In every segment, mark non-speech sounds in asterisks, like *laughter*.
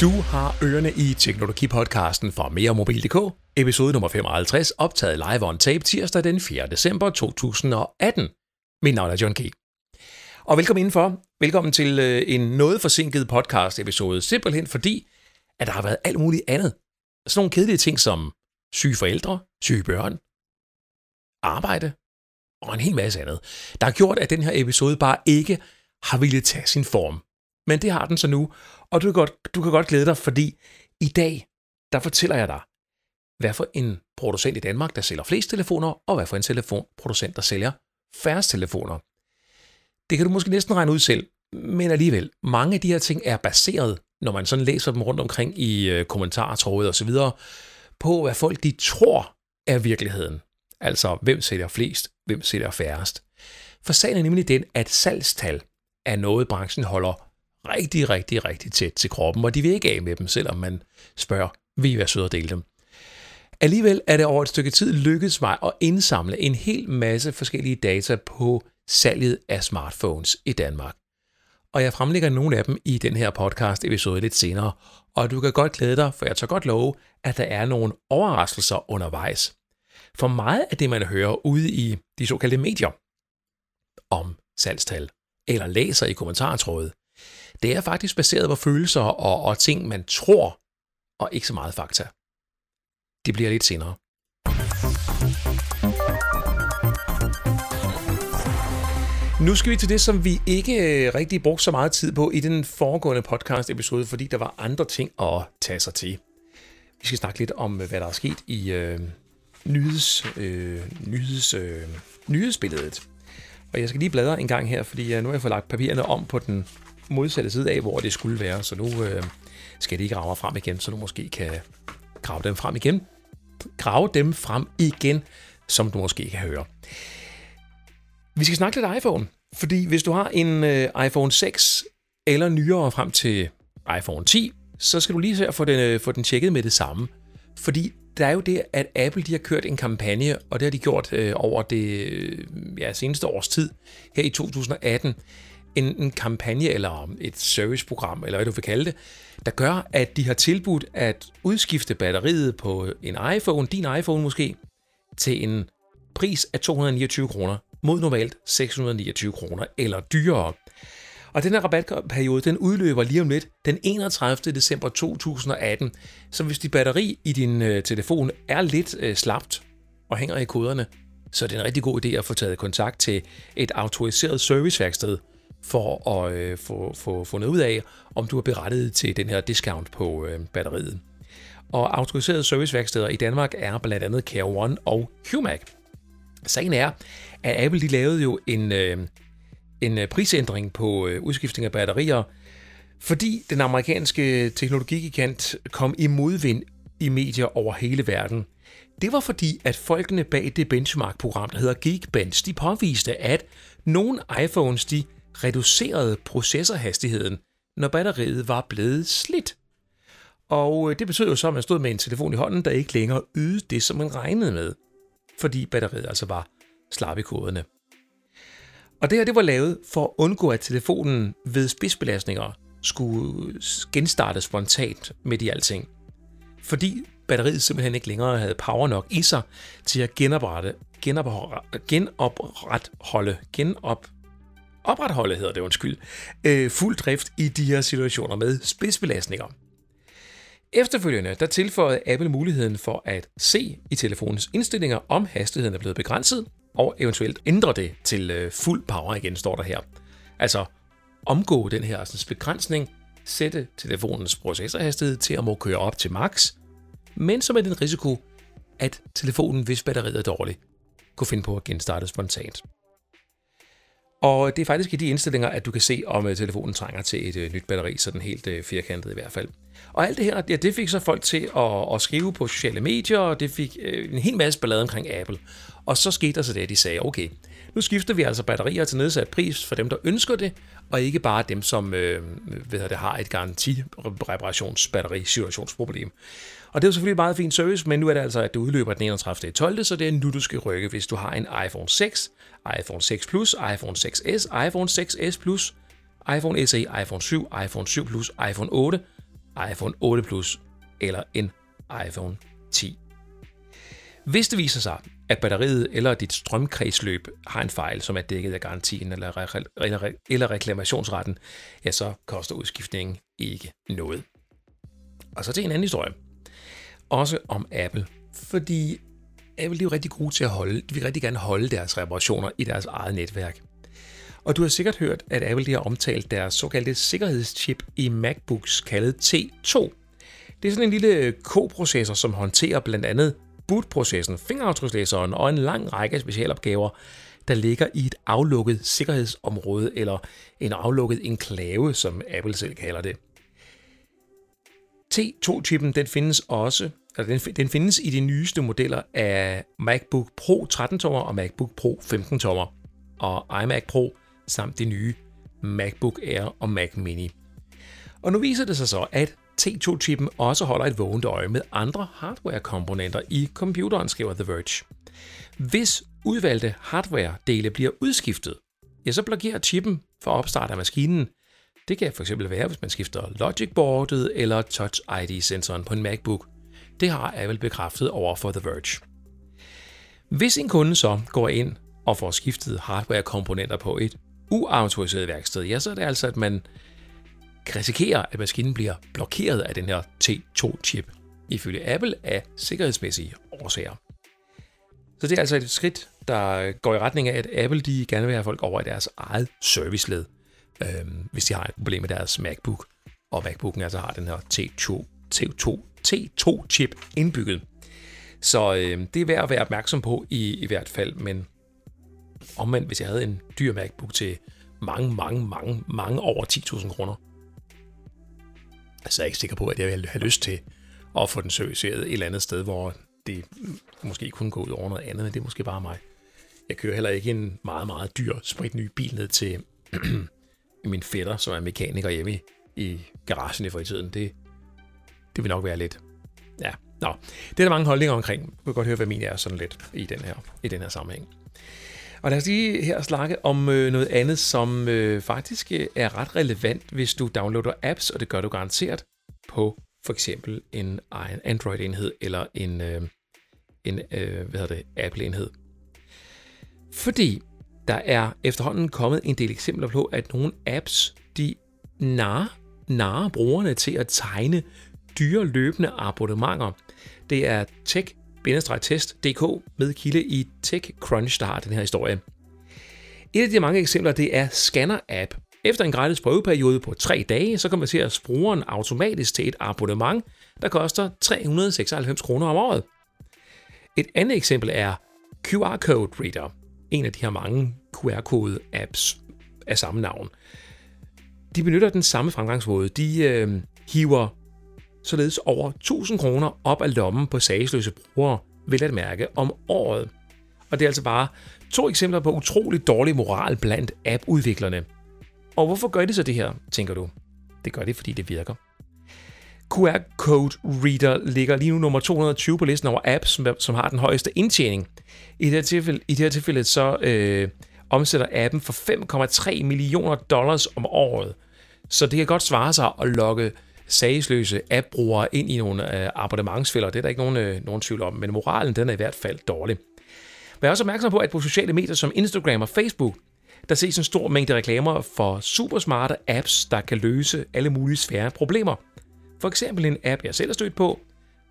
Du har ørerne i Teknologipodcasten fra meremobil.dk, episode nummer 55, optaget live on tape tirsdag den 4. december 2018. Mit navn er John K. Og velkommen indenfor. Velkommen til øh, en noget forsinket podcast episode, simpelthen fordi, at der har været alt muligt andet. Sådan nogle kedelige ting som syge forældre, syge børn, arbejde og en hel masse andet, der har gjort, at den her episode bare ikke har ville tage sin form. Men det har den så nu, og du kan godt, du kan godt glæde dig, fordi i dag, der fortæller jeg dig, hvad for en producent i Danmark, der sælger flest telefoner, og hvad for en telefonproducent, der sælger færrest telefoner. Det kan du måske næsten regne ud selv, men alligevel, mange af de her ting er baseret, når man sådan læser dem rundt omkring i øh, kommentartrådet osv., på hvad folk de tror er virkeligheden. Altså, hvem sælger flest, hvem sælger færrest. For sagen er nemlig den, at salgstal er noget, branchen holder rigtig, rigtig, rigtig tæt til kroppen, og de vil ikke af med dem, selvom man spørger, vil I være søde at dele dem? Alligevel er det over et stykke tid lykkedes mig at indsamle en hel masse forskellige data på salget af smartphones i Danmark. Og jeg fremlægger nogle af dem i den her podcast episode lidt senere, og du kan godt glæde dig, for jeg tør godt love, at der er nogle overraskelser undervejs. For meget af det, man hører ude i de såkaldte medier om salgstal, eller læser i kommentartrådet, det er faktisk baseret på følelser og, og ting, man tror, og ikke så meget fakta. Det bliver lidt senere. Nu skal vi til det, som vi ikke øh, rigtig brugte så meget tid på i den foregående podcast episode, fordi der var andre ting at tage sig til. Vi skal snakke lidt om, øh, hvad der er sket i øh, nyheds, øh, nyheds, øh, nyhedsbilledet. Og jeg skal lige bladre en gang her, fordi jeg, nu har jeg fået lagt papirerne om på den modsatte side af, hvor det skulle være. Så nu øh, skal de ikke grave frem igen, så du måske kan grave dem frem igen. Grave dem frem igen, som du måske kan høre. Vi skal snakke lidt iPhone, fordi hvis du har en øh, iPhone 6 eller nyere frem til iPhone 10, så skal du lige se at få den, øh, få den tjekket med det samme. Fordi der er jo det, at Apple de har kørt en kampagne, og det har de gjort øh, over det øh, ja, seneste års tid, her i 2018, en, en kampagne eller et serviceprogram, eller hvad du vil kalde det, der gør, at de har tilbudt at udskifte batteriet på en iPhone, din iPhone måske, til en pris af 229 kroner, mod normalt 629 kroner eller dyrere. Og den her rabatperiode, den udløber lige om lidt den 31. december 2018. Så hvis dit batteri i din øh, telefon er lidt øh, slapt og hænger i koderne, så er det en rigtig god idé at få taget kontakt til et autoriseret serviceværksted for at øh, få, få fundet ud af, om du er berettiget til den her discount på øh, batteriet. Og autoriserede serviceværksteder i Danmark er blandt andet Care One og QMAC. Sagen er, at Apple de lavede jo en, øh, en øh, prisændring på øh, udskiftning af batterier, fordi den amerikanske teknologigigant kom i modvind i medier over hele verden. Det var fordi, at folkene bag det benchmark-program, der hedder Geekbench, de påviste, at nogle iPhones de reducerede processorhastigheden, når batteriet var blevet slidt. Og øh, det betød jo så, at man stod med en telefon i hånden, der ikke længere ydede det, som man regnede med, fordi batteriet altså var slap i koderne. Og det her det var lavet for at undgå, at telefonen ved spidsbelastninger skulle genstarte spontant midt i alting. Fordi batteriet simpelthen ikke længere havde power nok i sig til at genoprette, genoprette, genopretholde, genop, opretholde hedder det undskyld, øh, fuld drift i de her situationer med spidsbelastninger. Efterfølgende der tilføjede Apple muligheden for at se i telefonens indstillinger, om hastigheden er blevet begrænset, og eventuelt ændre det til øh, fuld power igen, står der her. Altså omgå den her sådan, begrænsning, sætte telefonens processorhastighed til at må køre op til max, men så med den risiko, at telefonen, hvis batteriet er dårligt, kunne finde på at genstarte spontant. Og det er faktisk i de indstillinger, at du kan se, om øh, telefonen trænger til et øh, nyt batteri, sådan helt øh, firkantet i hvert fald. Og alt det her, ja, det fik så folk til at, at skrive på sociale medier, og det fik en hel masse ballade omkring Apple. Og så skete der så det, at de sagde, okay, nu skifter vi altså batterier til nedsat pris for dem, der ønsker det, og ikke bare dem, som øh, ved det, har et garanti-reparationsbatteri situationsproblem. Og det er jo selvfølgelig meget fin service, men nu er det altså, at det udløber den 31. 12. Så det er nu, du skal rykke, hvis du har en iPhone 6, iPhone 6 Plus, iPhone 6s, iPhone 6s Plus, iPhone SE, iPhone 7, iPhone 7 Plus, iPhone 8, iPhone 8 Plus eller en iPhone 10. Hvis det viser sig, at batteriet eller dit strømkredsløb har en fejl, som er dækket af garantien eller, re- eller, eller reklamationsretten, ja, så koster udskiftningen ikke noget. Og så til en anden historie. Også om Apple. Fordi Apple er jo rigtig gode til at holde, de vil rigtig gerne holde deres reparationer i deres eget netværk. Og du har sikkert hørt, at Apple har omtalt deres såkaldte sikkerhedschip i MacBooks kaldet T2. Det er sådan en lille koprocessor, som håndterer blandt andet bootprocessen, fingeraftrykslæseren og en lang række specialopgaver, der ligger i et aflukket sikkerhedsområde eller en aflukket enklave, som Apple selv kalder det. T2-chippen den findes også Altså, den, den findes i de nyeste modeller af MacBook Pro 13-tommer og MacBook Pro 15-tommer, og iMac Pro samt de nye MacBook Air og Mac Mini. Og nu viser det sig så, at T2-chippen også holder et vågent øje med andre hardware-komponenter i computeren, skriver The Verge. Hvis udvalgte hardware-dele bliver udskiftet, ja, så blokerer chippen for opstart af maskinen. Det kan fx være, hvis man skifter logic-boardet eller Touch ID-sensoren på en MacBook. Det har Apple bekræftet over for The Verge. Hvis en kunde så går ind og får skiftet hardware-komponenter på et uautoriseret værksted, ja, så er det altså, at man kan risikere, at maskinen bliver blokeret af den her T2-chip, ifølge Apple af sikkerhedsmæssige årsager. Så det er altså et skridt, der går i retning af, at Apple de gerne vil have folk over i deres eget serviceled, øh, hvis de har et problem med deres MacBook, og MacBooken altså har den her T2, T2, T2-chip indbygget. Så øh, det er værd at være opmærksom på i, i hvert fald, men omvendt, hvis jeg havde en dyr MacBook til mange, mange, mange, mange over 10.000 kroner, så er jeg ikke sikker på, at jeg ville have lyst til at få den serviceret et eller andet sted, hvor det måske kunne gå ud over noget andet, men det er måske bare mig. Jeg kører heller ikke en meget, meget dyr, spritny bil ned til *clears throat* min fætter, som er mekaniker hjemme i, i garagen i fritiden. Det, det vil nok være lidt... Ja, nå. Det er der mange holdninger omkring. Du kan godt høre, hvad min er sådan lidt i den her, i den her sammenhæng. Og lad os lige her snakke om øh, noget andet, som øh, faktisk øh, er ret relevant, hvis du downloader apps, og det gør du garanteret på for eksempel en egen Android-enhed eller en, øh, en øh, hvad hedder det, Apple-enhed. Fordi der er efterhånden kommet en del eksempler på, at nogle apps, de narer, narer brugerne til at tegne dyre løbende abonnementer. Det er tech test.dk med kilde i TechCrunch, der har den her historie. Et af de mange eksempler, det er Scanner-app. Efter en gratis prøveperiode på 3 dage, så konverteres brugeren automatisk til et abonnement, der koster 396 kroner om året. Et andet eksempel er QR Code Reader, en af de her mange QR-kode-apps af samme navn. De benytter den samme fremgangsmåde. De øh, hiver således over 1000 kroner op af lommen på sagsløse brugere, vil at mærke, om året. Og det er altså bare to eksempler på utrolig dårlig moral blandt appudviklerne. Og hvorfor gør de så det her, tænker du? Det gør det, fordi det virker. QR Code Reader ligger lige nu nummer 220 på listen over apps, som har den højeste indtjening. I det her tilfælde, i det her tilfælde så øh, omsætter appen for 5,3 millioner dollars om året. Så det kan godt svare sig at lokke sagesløse app-brugere ind i nogle øh, abonnementsfælder. Det er der ikke nogen, øh, nogen tvivl om, men moralen den er i hvert fald dårlig. Vær også opmærksom på, at på sociale medier som Instagram og Facebook, der ses en stor mængde reklamer for supersmarte apps, der kan løse alle mulige svære problemer. For eksempel en app, jeg selv har stødt på,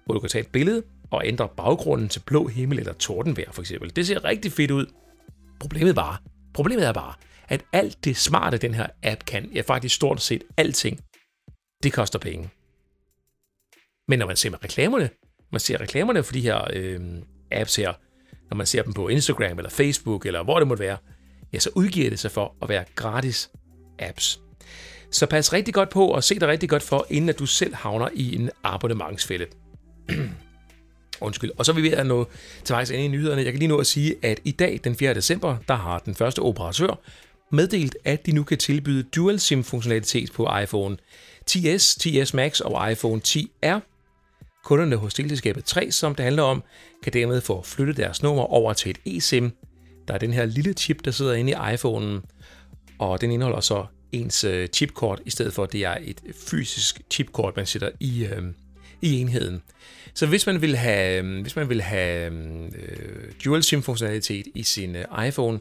hvor du kan tage et billede og ændre baggrunden til blå himmel eller tordenvejr for eksempel. Det ser rigtig fedt ud. Problemet, bare, problemet er bare, at alt det smarte, den her app kan, ja faktisk stort set alting, det koster penge. Men når man ser med reklamerne, man ser reklamerne for de her øh, apps her, når man ser dem på Instagram eller Facebook eller hvor det måtte være, ja, så udgiver det sig for at være gratis apps. Så pas rigtig godt på og se dig rigtig godt for, inden at du selv havner i en abonnementsfælde. *clears throat* Undskyld. Og så er vi ved at nå til vejs ende i nyhederne. Jeg kan lige nå at sige, at i dag, den 4. december, der har den første operatør meddelt, at de nu kan tilbyde dual SIM-funktionalitet på iPhone 10s, 10s Max og iPhone 10R. Kunderne hos teleselskabet 3, som det handler om, kan dermed få flyttet deres nummer over til et eSIM. Der er den her lille chip, der sidder inde i iPhonen, og den indeholder så ens øh, chipkort, i stedet for at det er et fysisk chipkort, man sætter i, øh, i enheden. Så hvis man vil have, øh, hvis man vil have øh, dual SIM funktionalitet i sin øh, iPhone,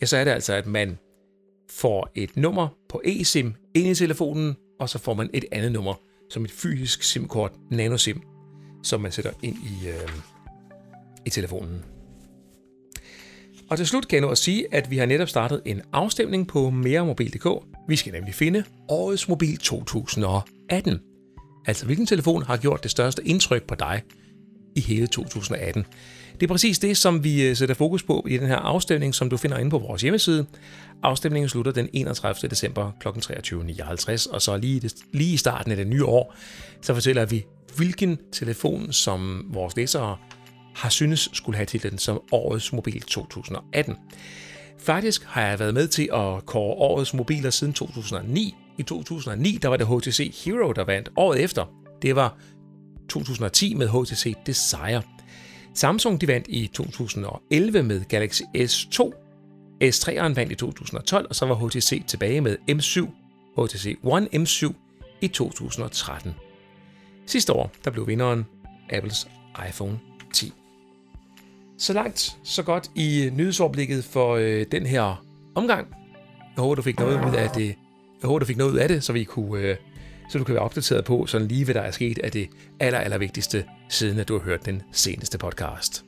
ja, så er det altså, at man får et nummer på eSIM ind i telefonen, og så får man et andet nummer som et fysisk SIM-kort, nano-SIM, som man sætter ind i, øh, i telefonen. Og til slut kan jeg nå at sige, at vi har netop startet en afstemning på meremobil.dk. Vi skal nemlig finde årets mobil 2018. Altså hvilken telefon har gjort det største indtryk på dig i hele 2018. Det er præcis det, som vi øh, sætter fokus på i den her afstemning, som du finder inde på vores hjemmeside. Afstemningen slutter den 31. december kl. 23.59, og så lige, lige i starten af det nye år, så fortæller vi, hvilken telefon, som vores læsere har synes skulle have titlen som Årets Mobil 2018. Faktisk har jeg været med til at kåre Årets Mobiler siden 2009. I 2009 der var det HTC Hero, der vandt. Året efter, det var 2010 med HTC Desire. Samsung de vandt i 2011 med Galaxy S2. S3'eren vandt i 2012, og så var HTC tilbage med M7, HTC One M7 i 2013. Sidste år, der blev vinderen Apples iPhone 10. Så langt, så godt i nyhedsoverblikket for øh, den her omgang. Jeg håber, du fik noget ud af det. Jeg håber, du fik noget ud af det, så vi kunne, øh, så du kan være opdateret på, sådan lige hvad der er sket af det aller, aller vigtigste, siden at du har hørt den seneste podcast.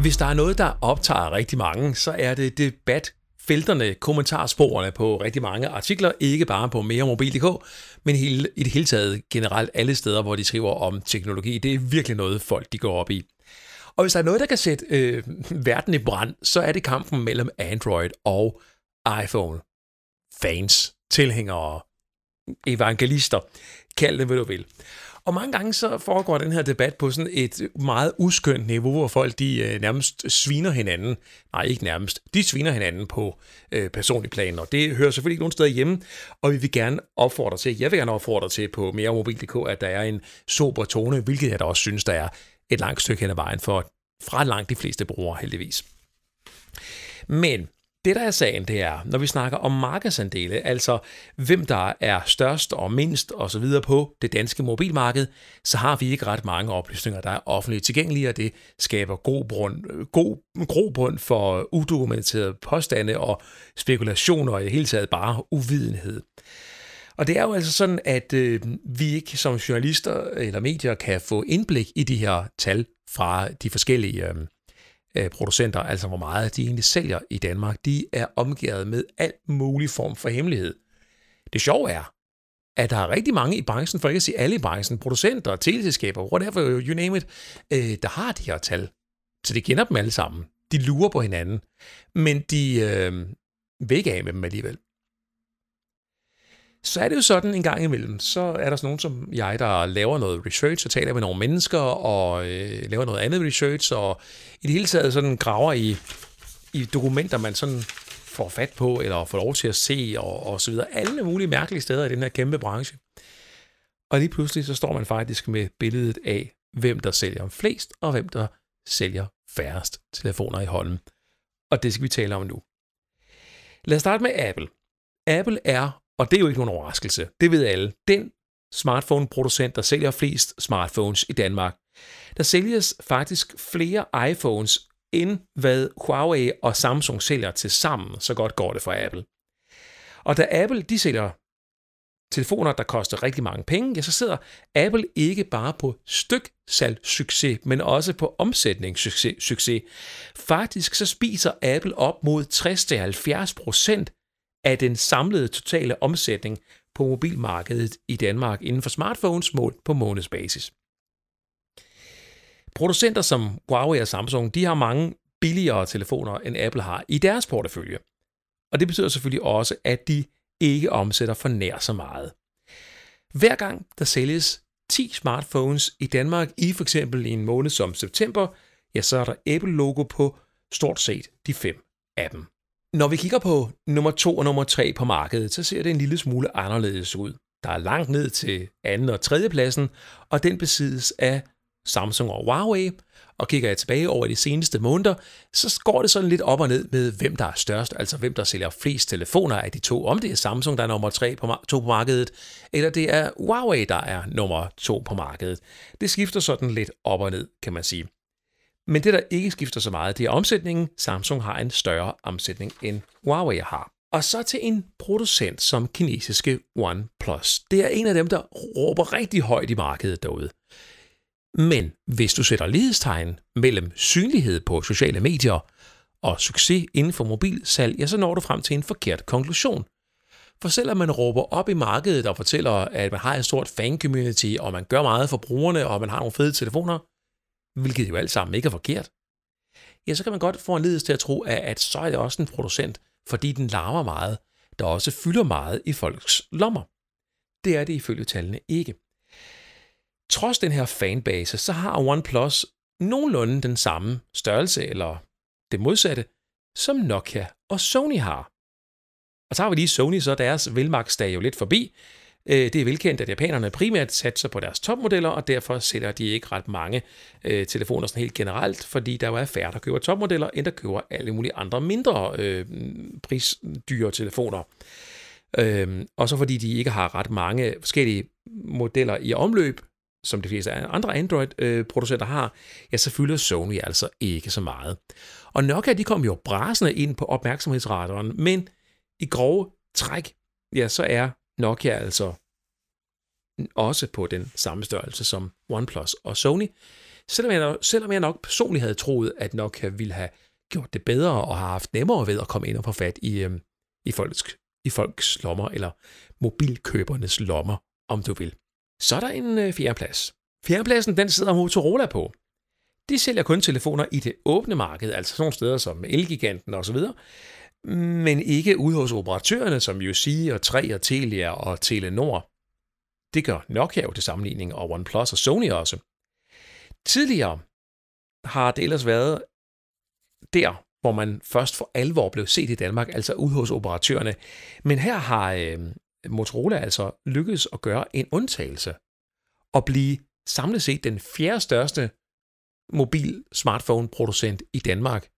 Hvis der er noget, der optager rigtig mange, så er det debatfelterne, kommentarsporene på rigtig mange artikler, ikke bare på meremobil.dk, men hele, i det hele taget generelt alle steder, hvor de skriver om teknologi. Det er virkelig noget, folk de går op i. Og hvis der er noget, der kan sætte øh, verden i brand, så er det kampen mellem Android og iPhone. Fans, tilhængere, evangelister, kald det, hvad du vil. Og mange gange så foregår den her debat på sådan et meget uskyndt niveau, hvor folk de øh, nærmest sviner hinanden. Nej, ikke nærmest. De sviner hinanden på øh, personlig plan, og det hører selvfølgelig ikke nogen steder hjemme. Og vi vil gerne opfordre til, jeg vil gerne opfordre til på meremobil.dk, at der er en sober tone, hvilket jeg da også synes, der er et langt stykke hen ad vejen for fra langt de fleste brugere heldigvis. Men det, der er sagen, det er, når vi snakker om markedsandele, altså hvem der er størst og mindst og så videre på det danske mobilmarked, så har vi ikke ret mange oplysninger, der er offentligt tilgængelige, og det skaber god, brund, god grobund for udokumenterede påstande og spekulationer og i det hele taget bare uvidenhed. Og det er jo altså sådan, at øh, vi ikke som journalister eller medier kan få indblik i de her tal fra de forskellige øh, øh, producenter, altså hvor meget de egentlig sælger i Danmark, de er omgivet med alt mulig form for hemmelighed. Det sjove er, at der er rigtig mange i branchen, for ikke at sige alle i branchen, producenter, teleselskaber, whatever, you name it, øh, der har de her tal. Så de kender dem alle sammen. De lurer på hinanden, men de øh, vil ikke af med dem alligevel så er det jo sådan en gang imellem, så er der sådan nogen som jeg, der laver noget research og taler med nogle mennesker og øh, laver noget andet research og i det hele taget sådan graver i, i dokumenter, man sådan får fat på eller får lov til at se og, og så videre. Alle mulige mærkelige steder i den her kæmpe branche. Og lige pludselig så står man faktisk med billedet af, hvem der sælger flest og hvem der sælger færrest telefoner i hånden. Og det skal vi tale om nu. Lad os starte med Apple. Apple er og det er jo ikke nogen overraskelse. Det ved alle. Den smartphone-producent, der sælger flest smartphones i Danmark. Der sælges faktisk flere iPhones, end hvad Huawei og Samsung sælger til sammen. Så godt går det for Apple. Og da Apple de sælger telefoner, der koster rigtig mange penge, ja, så sidder Apple ikke bare på styksalgssucces, men også på omsætningssucces. Faktisk så spiser Apple op mod 60-70% af den samlede totale omsætning på mobilmarkedet i Danmark inden for smartphones målt på månedsbasis. Producenter som Huawei og Samsung, de har mange billigere telefoner, end Apple har i deres portefølje. Og det betyder selvfølgelig også, at de ikke omsætter for nær så meget. Hver gang der sælges 10 smartphones i Danmark i for eksempel en måned som september, ja, så er der Apple-logo på stort set de fem af dem. Når vi kigger på nummer to og nummer tre på markedet, så ser det en lille smule anderledes ud. Der er langt ned til anden og tredje pladsen, og den besiddes af Samsung og Huawei. Og kigger jeg tilbage over de seneste måneder, så går det sådan lidt op og ned med, hvem der er størst, altså hvem der sælger flest telefoner af de to. Om det er Samsung, der er nummer 3 på, to på markedet, eller det er Huawei, der er nummer 2 på markedet. Det skifter sådan lidt op og ned, kan man sige. Men det, der ikke skifter så meget, det er omsætningen. Samsung har en større omsætning, end Huawei har. Og så til en producent som kinesiske OnePlus. Det er en af dem, der råber rigtig højt i markedet derude. Men hvis du sætter lighedstegn mellem synlighed på sociale medier og succes inden for mobilsalg, ja, så når du frem til en forkert konklusion. For selvom man råber op i markedet og fortæller, at man har et stort fan-community, og man gør meget for brugerne, og man har nogle fede telefoner, hvilket jo alt sammen ikke er forkert, ja, så kan man godt få en ledelse til at tro, at, at så er det også en producent, fordi den larmer meget, der også fylder meget i folks lommer. Det er det ifølge tallene ikke. Trods den her fanbase, så har OnePlus nogenlunde den samme størrelse, eller det modsatte, som Nokia og Sony har. Og så har vi lige Sony, så deres velmagsdag jo lidt forbi. Øh, det er velkendt, at japanerne primært satser på deres topmodeller, og derfor sælger de ikke ret mange øh, telefoner sådan helt generelt, fordi der jo er færre, der køber topmodeller, end der køber alle mulige andre mindre øh, prisdyre telefoner. Øh, og så fordi de ikke har ret mange forskellige modeller i omløb, som de fleste andre Android-producenter øh, har, ja, så fylder Sony altså ikke så meget. Og Nokia, de kom jo brasende ind på opmærksomhedsradaren, men i grove træk, ja, så er Nokia altså også på den samme størrelse som OnePlus og Sony, selvom jeg, selvom jeg nok personligt havde troet, at Nokia ville have gjort det bedre og har haft nemmere ved at komme ind og få fat i, øhm, i, folks, i folks lommer, eller mobilkøbernes lommer, om du vil. Så er der en øh, fjerdeplads. Fjerdepladsen, den sidder Motorola på. De sælger kun telefoner i det åbne marked, altså sådan nogle steder som Elgiganten osv., men ikke ude hos operatørerne som UC og 3 og Telia og Telenor. Det gør Nokia jo til sammenligning, og OnePlus og Sony også. Tidligere har det ellers været der, hvor man først for alvor blev set i Danmark, altså ude hos operatørerne. Men her har øh, Motorola altså lykkedes at gøre en undtagelse og blive samlet set den fjerde største mobil smartphone producent i Danmark.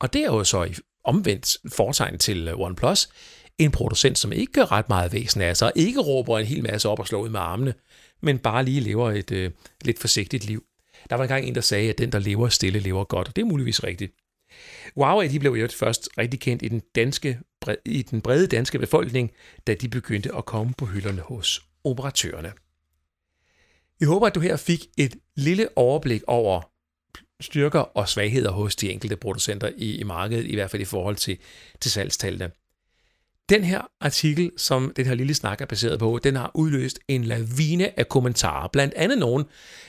Og det er jo så i omvendt fortegn til øh, OnePlus, en producent, som ikke gør ret meget væsen af sig, ikke råber en hel masse op og slår ud med armene, men bare lige lever et øh, lidt forsigtigt liv. Der var engang en, der sagde, at den, der lever stille, lever godt, og det er muligvis rigtigt. Huawei de blev jo først rigtig kendt i den, danske, i den brede danske befolkning, da de begyndte at komme på hylderne hos operatørerne. Jeg håber, at du her fik et lille overblik over styrker og svagheder hos de enkelte producenter i, i markedet, i hvert fald i forhold til, til salgstallene. Den her artikel, som den her lille snak er baseret på, den har udløst en lavine af kommentarer. Blandt andet nogen,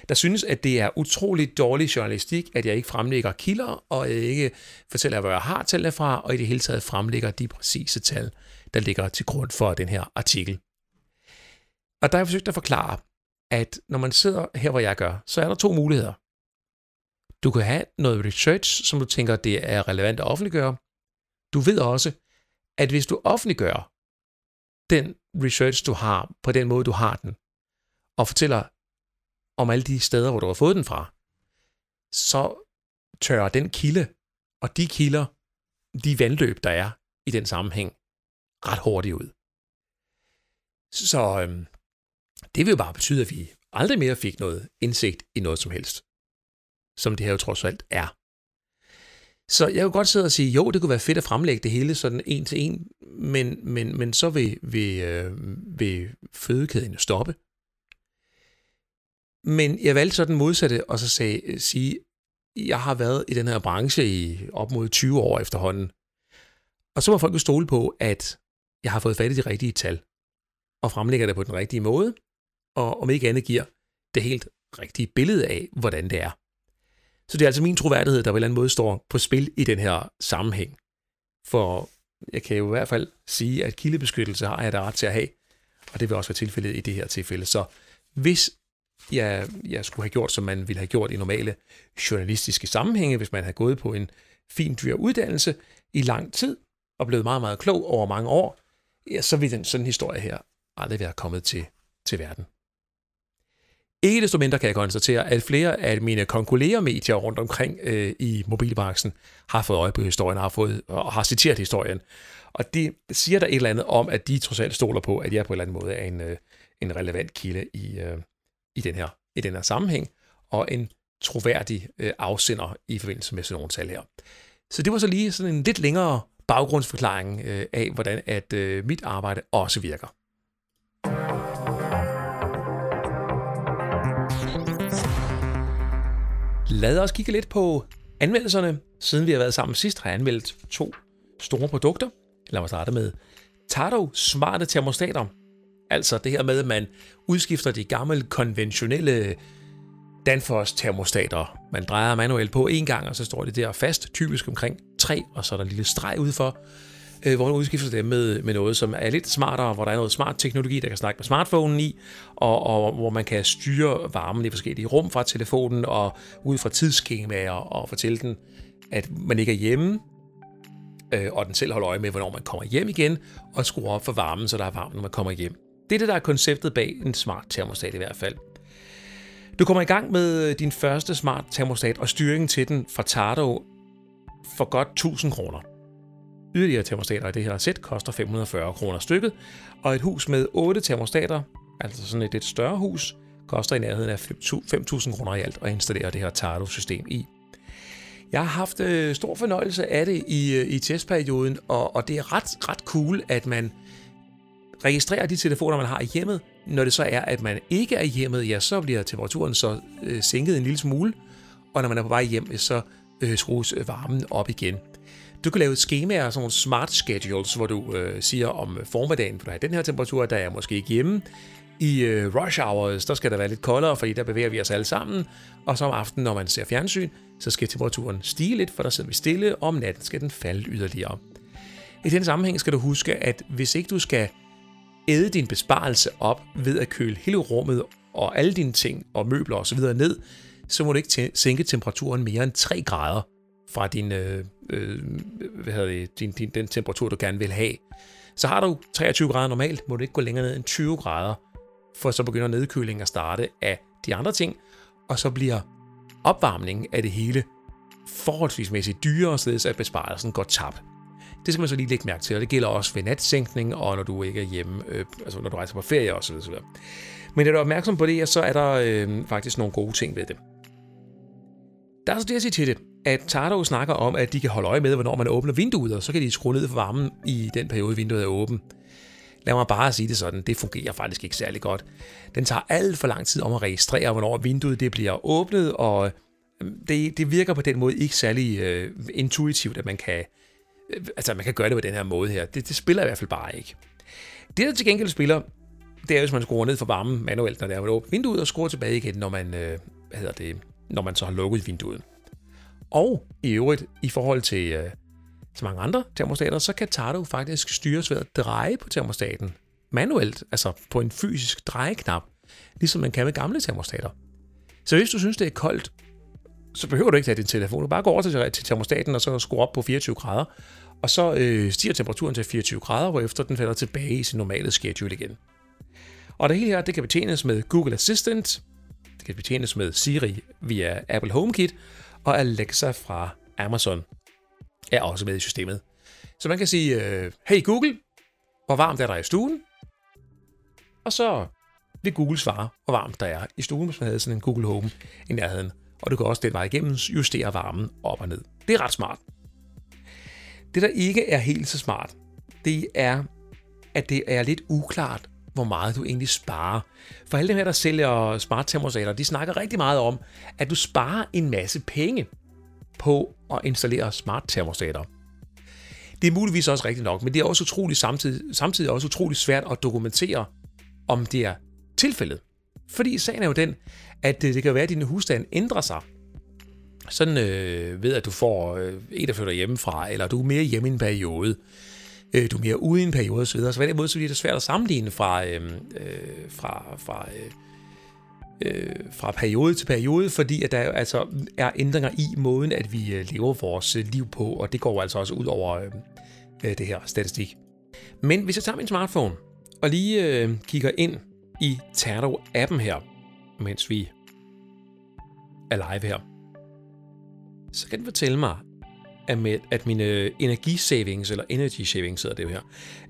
der synes, at det er utrolig dårlig journalistik, at jeg ikke fremlægger kilder, og ikke fortæller, hvor jeg har tallene fra, og i det hele taget fremlægger de præcise tal, der ligger til grund for den her artikel. Og der har jeg forsøgt at forklare, at når man sidder her, hvor jeg gør, så er der to muligheder. Du kan have noget research, som du tænker, det er relevant at offentliggøre. Du ved også, at hvis du offentliggør den research, du har, på den måde, du har den, og fortæller om alle de steder, hvor du har fået den fra, så tørrer den kilde og de kilder, de vandløb, der er i den sammenhæng, ret hurtigt ud. Så øhm, det vil jo bare betyde, at vi aldrig mere fik noget indsigt i noget som helst, som det her jo trods alt er. Så jeg kunne godt sidde og sige, jo, det kunne være fedt at fremlægge det hele sådan en til en, men, men, men så vil, vil, øh, vil fødekæden jo stoppe. Men jeg valgte så den modsatte, og så sagde, sige, jeg har været i den her branche i op mod 20 år efterhånden. Og så må folk jo stole på, at jeg har fået fat i de rigtige tal, og fremlægger det på den rigtige måde, og om ikke andet giver det helt rigtige billede af, hvordan det er. Så det er altså min troværdighed, der på en eller anden måde står på spil i den her sammenhæng. For jeg kan jo i hvert fald sige, at kildebeskyttelse har jeg da ret til at have, og det vil også være tilfældet i det her tilfælde. Så hvis jeg, jeg skulle have gjort, som man ville have gjort i normale journalistiske sammenhænge, hvis man havde gået på en fin dyr uddannelse i lang tid og blevet meget, meget klog over mange år, ja, så ville den sådan en historie her aldrig være kommet til, til verden. Ikke desto mindre kan jeg konstatere, at flere af mine konkurreremedier rundt omkring øh, i mobilbranchen har fået øje på historien har fået, og har citeret historien. Og det siger der et eller andet om, at de trods alt stoler på, at jeg på en eller anden måde er en, øh, en relevant kilde i, øh, i, den her, i den her sammenhæng, og en troværdig øh, afsender i forbindelse med sådan nogle tal her. Så det var så lige sådan en lidt længere baggrundsforklaring øh, af, hvordan at øh, mit arbejde også virker. Lad os kigge lidt på anmeldelserne. Siden vi har været sammen sidst, har jeg anmeldt to store produkter. Lad mig starte med Tardo smarte termostater. Altså det her med, at man udskifter de gamle konventionelle Danfoss termostater. Man drejer manuelt på en gang, og så står det der fast, typisk omkring 3, og så er der en lille streg udenfor, øh, hvor man udskifter det med, med noget, som er lidt smartere, hvor der er noget smart teknologi, der kan snakke med smartphonen i, og, og hvor man kan styre varmen i forskellige rum fra telefonen, og ud fra tidsskemaer, og fortælle den, at man ikke er hjemme, øh, og den selv holder øje med, hvornår man kommer hjem igen, og skruer op for varmen, så der er varmt, når man kommer hjem. Det er det, der er konceptet bag en smart termostat i hvert fald. Du kommer i gang med din første smart termostat og styringen til den fra Tardo for godt 1000 kroner. Yderligere termostater i det her sæt koster 540 kroner stykket, og et hus med 8 termostater, altså sådan et lidt større hus, koster i nærheden af 5.000 kroner i alt at installere det her Tardo-system i. Jeg har haft øh, stor fornøjelse af det i, øh, i testperioden, og, og det er ret, ret cool, at man registrerer de telefoner, man har i hjemmet. Når det så er, at man ikke er i hjemmet, ja, så bliver temperaturen så øh, sænket en lille smule, og når man er på vej hjem, så øh, skrues øh, varmen op igen. Du kan lave skemaer, sådan nogle smart schedules, hvor du øh, siger om øh, formiddagen, for du har den her temperatur, der er jeg måske ikke hjemme. I øh, rush hours, der skal der være lidt koldere, fordi der bevæger vi os alle sammen. Og så om aftenen, når man ser fjernsyn, så skal temperaturen stige lidt, for der sidder vi stille, og om natten skal den falde yderligere. I den sammenhæng skal du huske, at hvis ikke du skal æde din besparelse op ved at køle hele rummet og alle dine ting og møbler osv. ned, så må du ikke sænke temperaturen mere end 3 grader fra din, øh, øh, hvad hedder det, din, din, den temperatur, du gerne vil have. Så har du 23 grader normalt, må du ikke gå længere ned end 20 grader, for så begynder nedkølingen at starte af de andre ting, og så bliver opvarmningen af det hele forholdsvismæssigt dyrere, således at besparelsen går tabt. Det skal man så lige lægge mærke til, og det gælder også ved natsænkning, og når du ikke er hjemme, øh, altså når du rejser på ferie osv. osv. Men er du opmærksom på det, så er der øh, faktisk nogle gode ting ved det. Der er så det at sige til det, at Tardo snakker om, at de kan holde øje med, hvornår man åbner vinduet, og så kan de skrue ned for varmen i den periode, vinduet er åbent. Lad mig bare sige det sådan, det fungerer faktisk ikke særlig godt. Den tager alt for lang tid om at registrere, hvornår vinduet det bliver åbnet, og øhm, det, det virker på den måde ikke særlig øh, intuitivt, at man kan, øh, altså, man kan gøre det på den her måde her. Det, det spiller i hvert fald bare ikke. Det, der til gengæld spiller, det er, hvis man skruer ned for varmen manuelt, når det er åbent vinduet, og skruer tilbage igen, når man, øh, hvad hedder det, når man så har lukket vinduet. Og i øvrigt, i forhold til, øh, til mange andre termostater, så kan Tardo faktisk styres ved at dreje på termostaten manuelt, altså på en fysisk drejeknap, ligesom man kan med gamle termostater. Så hvis du synes, det er koldt, så behøver du ikke tage din telefon. Du bare går over til, til termostaten, og så skruer op på 24 grader, og så øh, stiger temperaturen til 24 grader, hvorefter den falder tilbage i sin normale schedule igen. Og det hele her, det kan betjenes med Google Assistant, det kan betjenes med Siri via Apple HomeKit, og Alexa fra Amazon er også med i systemet. Så man kan sige, øh, hey Google, hvor varmt er der i stuen? Og så vil Google svare, hvor varmt der er i stuen, hvis man havde sådan en Google Home i nærheden. Og du kan også den vej igennem justere varmen op og ned. Det er ret smart. Det, der ikke er helt så smart, det er, at det er lidt uklart, hvor meget du egentlig sparer. For alle dem her, der sælger smart termostater, de snakker rigtig meget om, at du sparer en masse penge på at installere smart termostater. Det er muligvis også rigtigt nok, men det er også utrolig samtidig, samtidig også utrolig svært at dokumentere, om det er tilfældet. Fordi sagen er jo den, at det, kan være, at din husstand ændrer sig. Sådan øh, ved, at du får øh, en, der flytter hjemmefra, eller du er mere hjemme i en periode øh, du er mere ude i en periode osv. Så på den måde så bliver det svært at sammenligne fra, øhm, øh, fra, fra, øh, øh, fra periode til periode, fordi at der altså er ændringer i måden, at vi øh, lever vores øh, liv på, og det går altså også ud over øh, øh, det her statistik. Men hvis jeg tager min smartphone og lige øh, kigger ind i Terdo-appen her, mens vi er live her, så kan den fortælle mig, at, med, at mine øh, energisavings, eller energy savings hedder det jo her,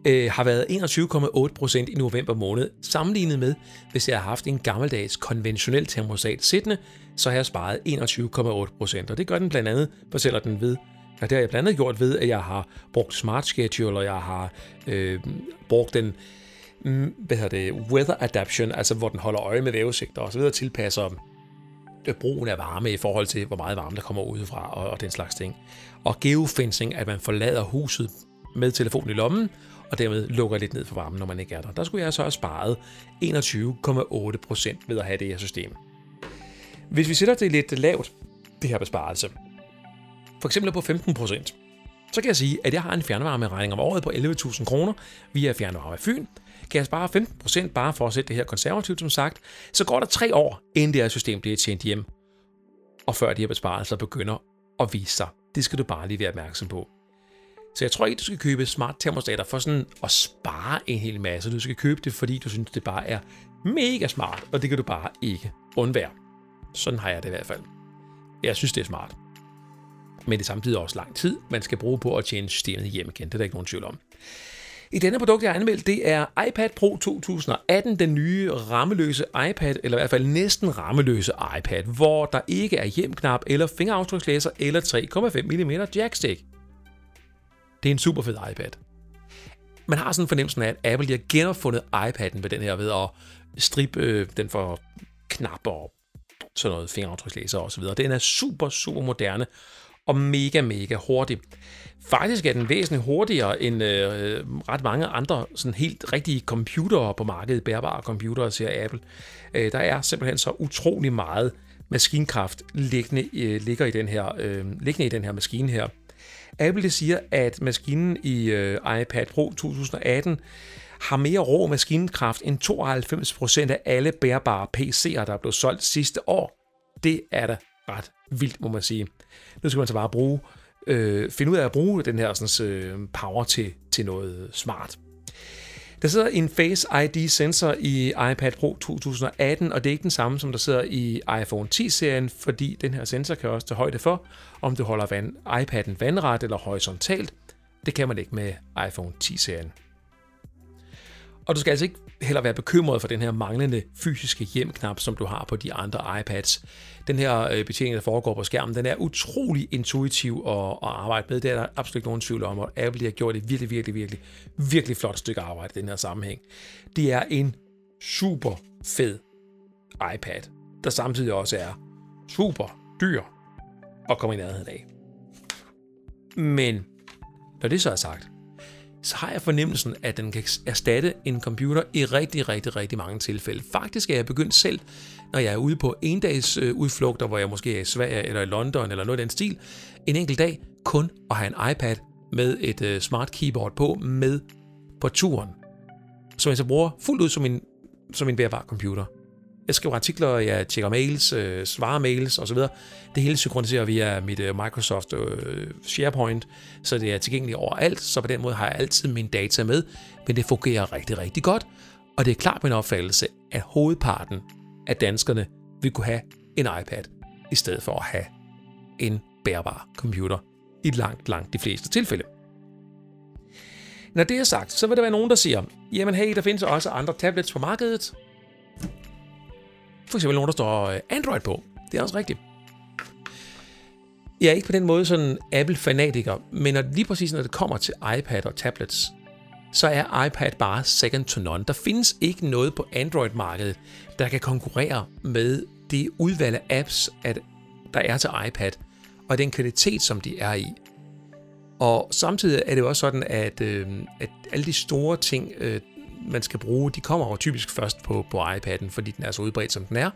øh, har været 21,8% i november måned, sammenlignet med, hvis jeg har haft en gammeldags konventionel termostat siddende, så har jeg sparet 21,8%. Og det gør den blandt andet, fortæller den ved, og det har jeg blandt andet gjort ved, at jeg har brugt Smart Schedule, og jeg har øh, brugt den mm, hvad hedder det, weather adaption, altså hvor den holder øje med vævesigter og så videre, tilpasser Øh, brugen af varme i forhold til, hvor meget varme der kommer udefra og, og den slags ting. Og geofencing, at man forlader huset med telefonen i lommen, og dermed lukker lidt ned for varmen, når man ikke er der. Der skulle jeg så have sparet 21,8% ved at have det her system. Hvis vi sætter det lidt lavt, det her besparelse, for eksempel på 15%, så kan jeg sige, at jeg har en fjernvarmeregning om året på 11.000 kroner via Fjernvarme Fyn, kan jeg spare 15% bare for at sætte det her konservativt, som sagt, så går der tre år, inden det her system bliver tjent hjem, og før de her besparelser begynder at vise sig. Det skal du bare lige være opmærksom på. Så jeg tror ikke, du skal købe smart termostater for sådan at spare en hel masse. Du skal købe det, fordi du synes, det bare er mega smart, og det kan du bare ikke undvære. Sådan har jeg det i hvert fald. Jeg synes, det er smart. Men det er samtidig også lang tid, man skal bruge på at tjene systemet hjem igen. Det er der ikke nogen tvivl om. I denne produkt, jeg har anmeldt, det er iPad Pro 2018, den nye rammeløse iPad, eller i hvert fald næsten rammeløse iPad, hvor der ikke er hjemknap eller fingeraftrykslæser eller 3,5 mm jackstick. Det er en super fed iPad. Man har sådan en fornemmelse af, at Apple lige har genopfundet iPad'en med den her ved at strippe øh, den for knapper og sådan noget fingeraftrykslæser osv. Den er super, super moderne og mega, mega hurtig. Faktisk er den væsentligt hurtigere end øh, ret mange andre sådan helt rigtige computere på markedet, bærbare computere, siger Apple. Øh, der er simpelthen så utrolig meget maskinkraft liggende, øh, ligger i den her, øh, liggende i den her maskine her. Apple det siger, at maskinen i øh, iPad Pro 2018 har mere rå maskinkraft end 92% af alle bærbare PC'er, der er blevet solgt sidste år. Det er da ret vildt, må man sige. Nu skal man så bare bruge, øh, finde ud af at bruge den her sådan, øh, power til, til noget smart. Der sidder en Face ID-sensor i iPad Pro 2018, og det er ikke den samme, som der sidder i iPhone 10-serien, fordi den her sensor kan også tage højde for, om du holder vand, iPad'en vandret eller horisontalt. Det kan man ikke med iPhone 10-serien. Og du skal altså ikke heller være bekymret for den her manglende fysiske hjemknap, som du har på de andre iPads. Den her øh, betjening, der foregår på skærmen, den er utrolig intuitiv at, at arbejde med. Det er der absolut ikke nogen tvivl om, og Apple har gjort et virkelig, virkelig, virkelig, virkelig flot stykke arbejde i den her sammenhæng. Det er en super fed iPad, der samtidig også er super dyr at komme i nærheden af. Men når det så er sagt, så har jeg fornemmelsen, at den kan erstatte en computer i rigtig, rigtig, rigtig mange tilfælde. Faktisk er jeg begyndt selv, når jeg er ude på endags øh, udflugter, hvor jeg måske er i Sverige eller i London eller noget af den stil, en enkelt dag kun at have en iPad med et øh, smart keyboard på med på turen, som jeg så bruger fuldt ud som en, som en bærbar computer. Jeg skriver artikler, jeg tjekker mails, øh, svarer mails osv. Det hele synkroniserer via mit øh, Microsoft øh, SharePoint, så det er tilgængeligt overalt, så på den måde har jeg altid min data med, men det fungerer rigtig, rigtig godt, og det er klart min opfattelse, at hovedparten af danskerne vil kunne have en iPad, i stedet for at have en bærbar computer i langt, langt de fleste tilfælde. Når det er sagt, så vil der være nogen, der siger, jamen hey, der findes også andre tablets på markedet, for eksempel nogen, der står øh, Android på. Det er også rigtigt. Jeg er ikke på den måde sådan Apple-fanatiker, men når, lige præcis når det kommer til iPad og tablets, så er iPad bare second to none. Der findes ikke noget på Android-markedet, der kan konkurrere med det udvalg af apps, at der er til iPad, og den kvalitet, som de er i. Og samtidig er det jo også sådan, at, øh, at alle de store ting, øh, man skal bruge, de kommer jo typisk først på, på iPad'en, fordi den er så udbredt, som den er.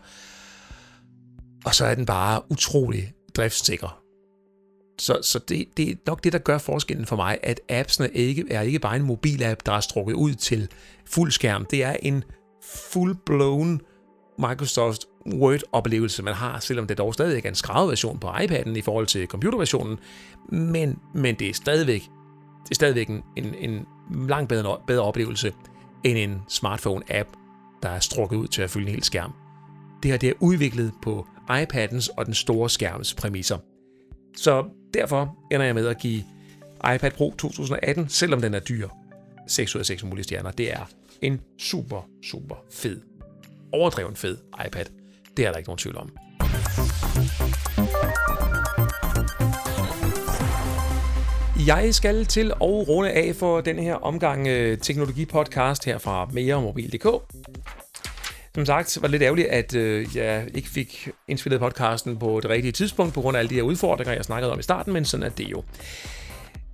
Og så er den bare utrolig driftssikker. Så, så det, det er nok det, der gør forskellen for mig, at appsene ikke, er ikke bare en mobilapp, der er strukket ud til fuld skærm. Det er en full-blown Microsoft Word-oplevelse, man har, selvom det dog stadig er en skrevet version på iPad'en i forhold til computerversionen, men, men det er stadigvæk, det er stadigvæk en, en, en langt bedre, bedre oplevelse end en smartphone-app, der er strukket ud til at fylde en hel skærm. Det her det er udviklet på iPad'ens og den store skærms præmisser. Så derfor ender jeg med at give iPad Pro 2018, selvom den er dyr, 6 ud af 6 mulige stjerner. Det er en super, super fed, overdreven fed iPad. Det er der ikke nogen tvivl om. Jeg skal til at runde af for den her omgang øh, teknologipodcast her fra meremobil.dk. Som sagt var det lidt ærgerligt, at øh, jeg ikke fik indspillet podcasten på det rigtige tidspunkt, på grund af alle de her udfordringer, jeg snakkede om i starten, men sådan er det jo.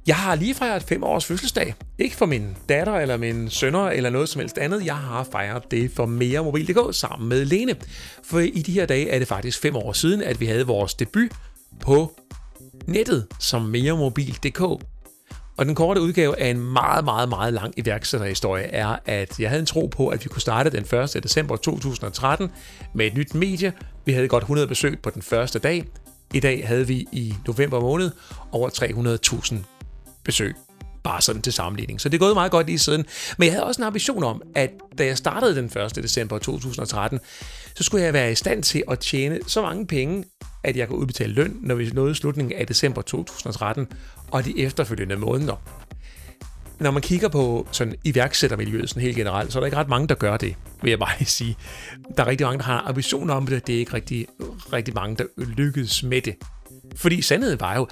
Jeg har lige fejret fem års fødselsdag. Ikke for min datter eller min sønner eller noget som helst andet. Jeg har fejret det for mere mobil.dk sammen med Lene. For i de her dage er det faktisk fem år siden, at vi havde vores debut på nettet som meremobil.dk. Og den korte udgave af en meget, meget, meget lang iværksætterhistorie er, at jeg havde en tro på, at vi kunne starte den 1. december 2013 med et nyt medie. Vi havde godt 100 besøg på den første dag. I dag havde vi i november måned over 300.000 besøg. Bare sådan til sammenligning. Så det er gået meget godt lige siden. Men jeg havde også en ambition om, at da jeg startede den 1. december 2013, så skulle jeg være i stand til at tjene så mange penge, at jeg kunne udbetale løn, når vi nåede slutningen af december 2013 og de efterfølgende måneder. Når man kigger på sådan iværksættermiljøet sådan helt generelt, så er der ikke ret mange, der gør det, vil jeg bare *laughs* sige. Der er rigtig mange, der har ambitioner om det. Det er ikke rigtig, rigtig mange, der lykkedes med det. Fordi sandheden var jo,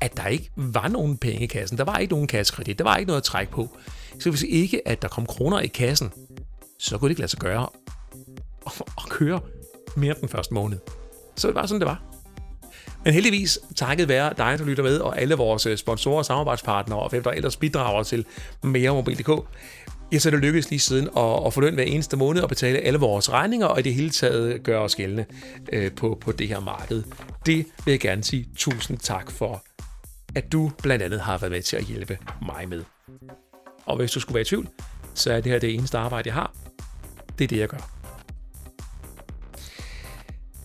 at der ikke var nogen penge i kassen. Der var ikke nogen kassekredit. Der var ikke noget at trække på. Så hvis ikke, at der kom kroner i kassen, så kunne det ikke lade sig gøre at køre mere den første måned. Så det var sådan, det var. Men heldigvis, takket være dig, der lytter med, og alle vores øh, sponsorer og samarbejdspartnere, og hvem der ellers bidrager til meremobil.dk, ja, så er det lykkedes lige siden at, at få løn hver eneste måned og betale alle vores regninger, og i det hele taget gøre os gældende øh, på, på det her marked. Det vil jeg gerne sige tusind tak for, at du blandt andet har været med til at hjælpe mig med. Og hvis du skulle være i tvivl, så er det her det eneste arbejde, jeg har. Det er det, jeg gør.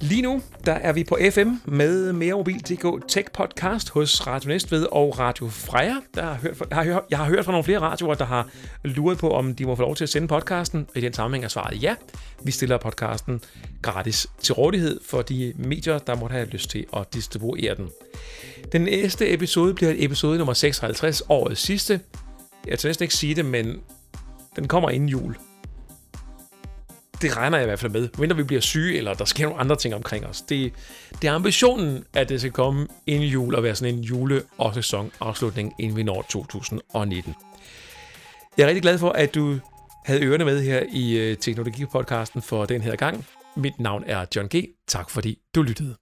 Lige nu, der er vi på FM med Mere Mobil.dk Tech Podcast hos Radio Næstved og Radio Freja. Der har hørt, jeg, har, jeg har hørt fra nogle flere radioer, der har luret på, om de må få lov til at sende podcasten. I den sammenhæng er svaret ja. Vi stiller podcasten gratis til rådighed for de medier, der måtte have lyst til at distribuere den. Den næste episode bliver episode nummer 56, årets sidste. Jeg tør næsten ikke sige det, men den kommer inden jul det regner jeg i hvert fald med. Mindre vi bliver syge, eller der sker nogle andre ting omkring os. Det, det er ambitionen, at det skal komme inden jul og være sådan en jule- og sæsonafslutning, inden vi når 2019. Jeg er rigtig glad for, at du havde ørerne med her i øh, Teknologipodcasten for den her gang. Mit navn er John G. Tak fordi du lyttede.